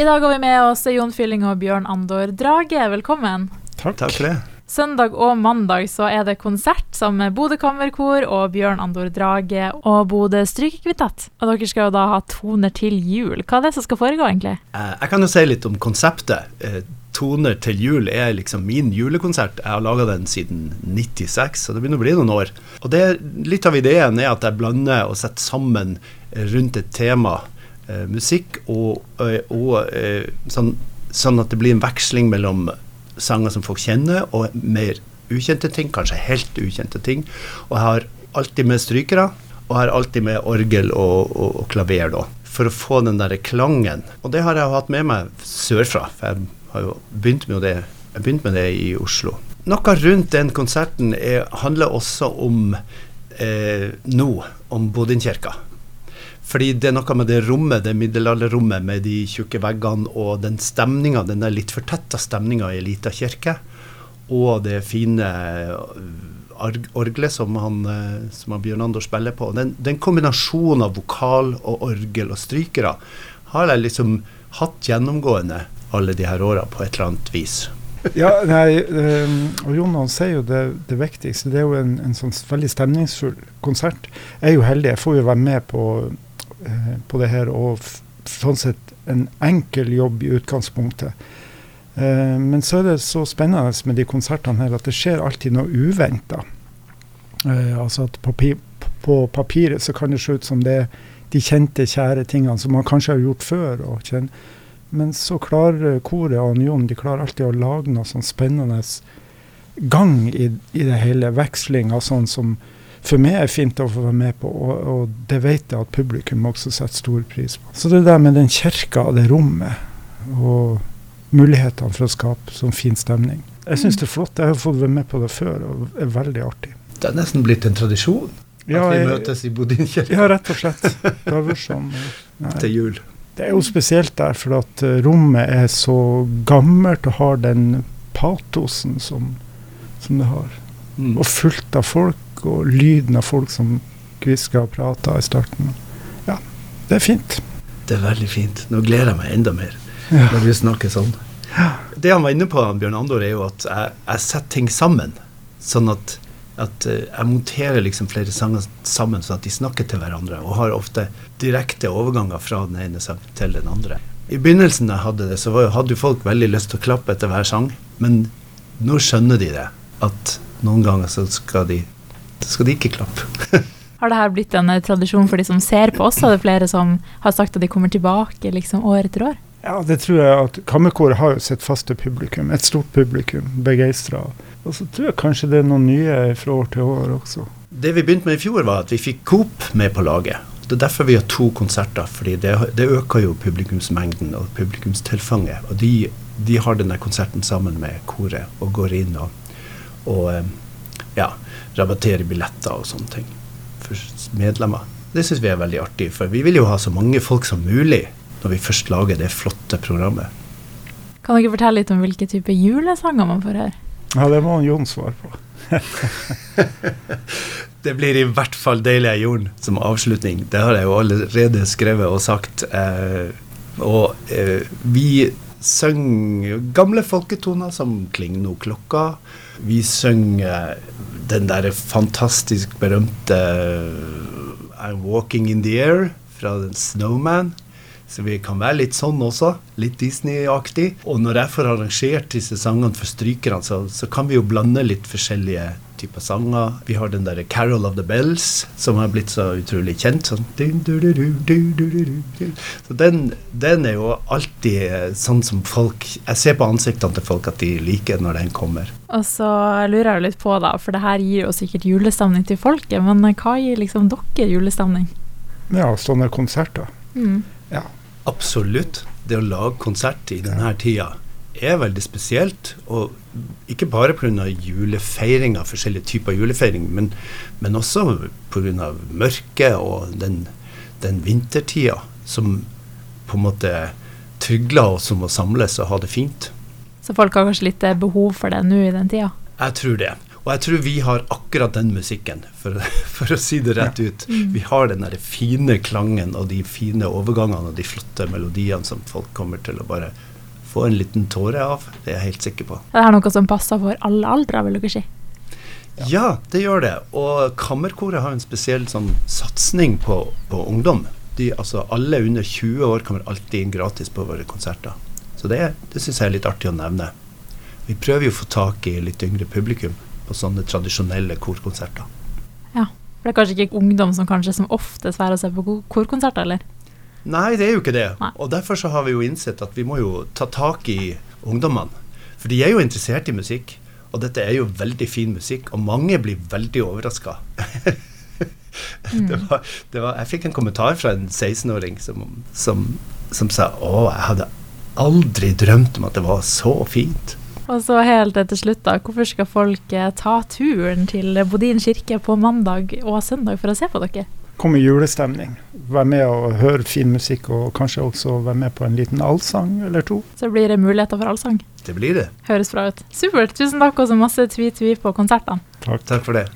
I dag har vi med oss Jon Fylling og Bjørn Andor Drage. Velkommen. Takk. Takk for det. Søndag og mandag så er det konsert sammen med Bodø Kammerkor og Bjørn Andor Drage og Bodø Strykekvintett. Og dere skal jo da ha toner til jul. Hva er det som skal foregå, egentlig? Eh, Jeg kan jo si litt om konseptet. Eh, Toner til jul er liksom min julekonsert. Jeg har laga den siden 96, så det begynner å bli noen år. Og det, Litt av ideen er at jeg blander og setter sammen rundt et tema musikk, og, eh, og eh, sånn, sånn at det blir en veksling mellom sanger som folk kjenner, og mer ukjente ting, kanskje helt ukjente ting. Og jeg har alltid med strykere, og jeg har alltid med orgel og, og, og klaver, da. For å få den der klangen. Og det har jeg hatt med meg sørfra. For jeg har jo begynt med det, jeg begynte med det i Oslo. Noe rundt den konserten er, handler også om eh, nå, om Bodinkirka. Fordi det er noe med det rommet, det middelalderrommet med de tjukke veggene og den stemninga, den der litt fortetta stemninga i ei lita kirke, og det fine arg- orgelet som eh, som han Bjørn Andor spiller på. Den, den kombinasjonen av vokal og orgel og strykere har jeg liksom hatt gjennomgående alle de her åra på et eller annet vis. Ja, nei, eh, og Jon han sier jo det, det viktigste. Det er jo en, en sånn veldig stemningsfull konsert. Jeg er jo heldig, jeg får jo være med på, eh, på det her, og sånn sett en enkel jobb i utgangspunktet. Eh, men så er det så spennende med de konsertene her at det skjer alltid noe uventa. Eh, altså at på, papiret så kan det se ut som det er de kjente, kjære tingene som man kanskje har gjort før. og men så klarer koret og Jon de klarer alltid å lage noe sånn spennende gang i, i det hele. Veksling av sånn som for meg er fint å få være med på, og, og det vet jeg at publikum også setter stor pris på. Så det der med den kirka og det rommet, og mulighetene for å skape sånn fin stemning. Jeg syns det er flott. Jeg har fått være med på det før, og det er veldig artig. Det er nesten blitt en tradisjon Ja, at vi møtes i Bodinkirka Ja, rett og slett. Det har vært sånn. Nei. til jul. Det er jo spesielt der, for at eh, rommet er så gammelt og har den patosen som, som det har. Mm. Og fullt av folk, og lyden av folk som hvisker og prater i starten. Ja, det er fint. Det er veldig fint. Nå gleder jeg meg enda mer Ja. når vi snakker sånn. Det han var inne på, Bjørn Andor, er jo at jeg, jeg setter ting sammen. Sånn at, at eh, jeg monterer liksom flere sanger sammen sånn at de snakker til hverandre. Og har ofte direkte overganger fra den ene sangen til den andre. I begynnelsen da jeg hadde det, så hadde folk veldig lyst til å klappe etter hver sang. Men nå skjønner de det. At noen ganger så skal de, så skal de ikke klappe. Har det her blitt en eh, tradisjon for de som ser på oss? Er det flere som har sagt at de kommer tilbake liksom år etter år? Ja, det tror jeg at Kammerkoret har jo sitt faste publikum. Et stort publikum. Begeistra. Og så tror jeg kanskje det er noen nye fra år til år også. Det vi begynte med i fjor, var at vi fikk Coop med på laget. Det er derfor vi har to konserter, fordi det, det øker jo publikumsmengden og publikumstilfanget. Og de, de har denne konserten sammen med koret og går inn og, og eh, ja, rabatterer billetter og sånne ting for medlemmer. Det syns vi er veldig artig, for vi vil jo ha så mange folk som mulig når vi først lager det flotte programmet. Kan dere fortelle litt om hvilke type julesanger man får høre? Ja, det må Jon svare på. Det blir i hvert fall 'Deilig er jorden' som avslutning. Det har jeg jo allerede skrevet og sagt. Eh, og eh, vi synger gamle folketoner som 'Kling no klokka'. Vi synger den der fantastisk berømte 'I'm Walking in the Air' fra den 'Snowman'. Så vi kan være litt sånn også. Litt Disney-aktig. Og når jeg får arrangert disse sangene for strykerne, så, så kan vi jo blande litt forskjellige typer sanger. Vi har den derre 'Carol of the Bells', som har blitt så utrolig kjent. Sånn. Så den, den er jo alltid eh, sånn som folk Jeg ser på ansiktene til folk at de liker når den kommer. Og så lurer jeg litt på, da, for det her gir jo sikkert julestemning til folket, men eh, hva gir liksom dere julestemning? Ja, sånne konserter. Mm. Absolutt. Det å lage konsert i denne tida er veldig spesielt. Og ikke bare pga. julefeiringa, forskjellige typer julefeiring, men, men også pga. mørket og den, den vintertida som på en måte trygler oss om å samles og ha det fint. Så folk har kanskje litt eh, behov for det nå i den tida? Jeg tror det. Og jeg tror vi har akkurat den musikken, for, for å si det rett ut. Vi har den der fine klangen og de fine overgangene og de flotte melodiene som folk kommer til å bare få en liten tåre av. Det er jeg helt sikker på. Det er noe som passer for alle aldre, vil dere si. Ja, det gjør det. Og Kammerkoret har en spesiell sånn satsing på, på ungdom. De, altså Alle under 20 år kommer alltid inn gratis på våre konserter. Så det, det syns jeg er litt artig å nevne. Vi prøver jo å få tak i litt yngre publikum på sånne tradisjonelle korkonserter. Ja. For det er kanskje ikke ungdom som kanskje som oftest værer seg på korkonserter, eller? Nei, det er jo ikke det. Nei. Og derfor så har vi jo innsett at vi må jo ta tak i ungdommene. For de er jo interessert i musikk, og dette er jo veldig fin musikk, og mange blir veldig overraska. det var, det var, jeg fikk en kommentar fra en 16-åring som, som, som sa å, jeg hadde aldri drømt om at det var så fint. Og så helt til slutt, da. Hvorfor skal folk eh, ta turen til Bodin kirke på mandag og søndag for å se på dere? Kom i julestemning. Vær med og høre fin musikk, og kanskje også være med på en liten allsang eller to. Så blir det muligheter for allsang. Det blir det. Høres bra ut. Supert. Tusen takk, og så masse tvi-tvi på konsertene. Takk. Takk for det.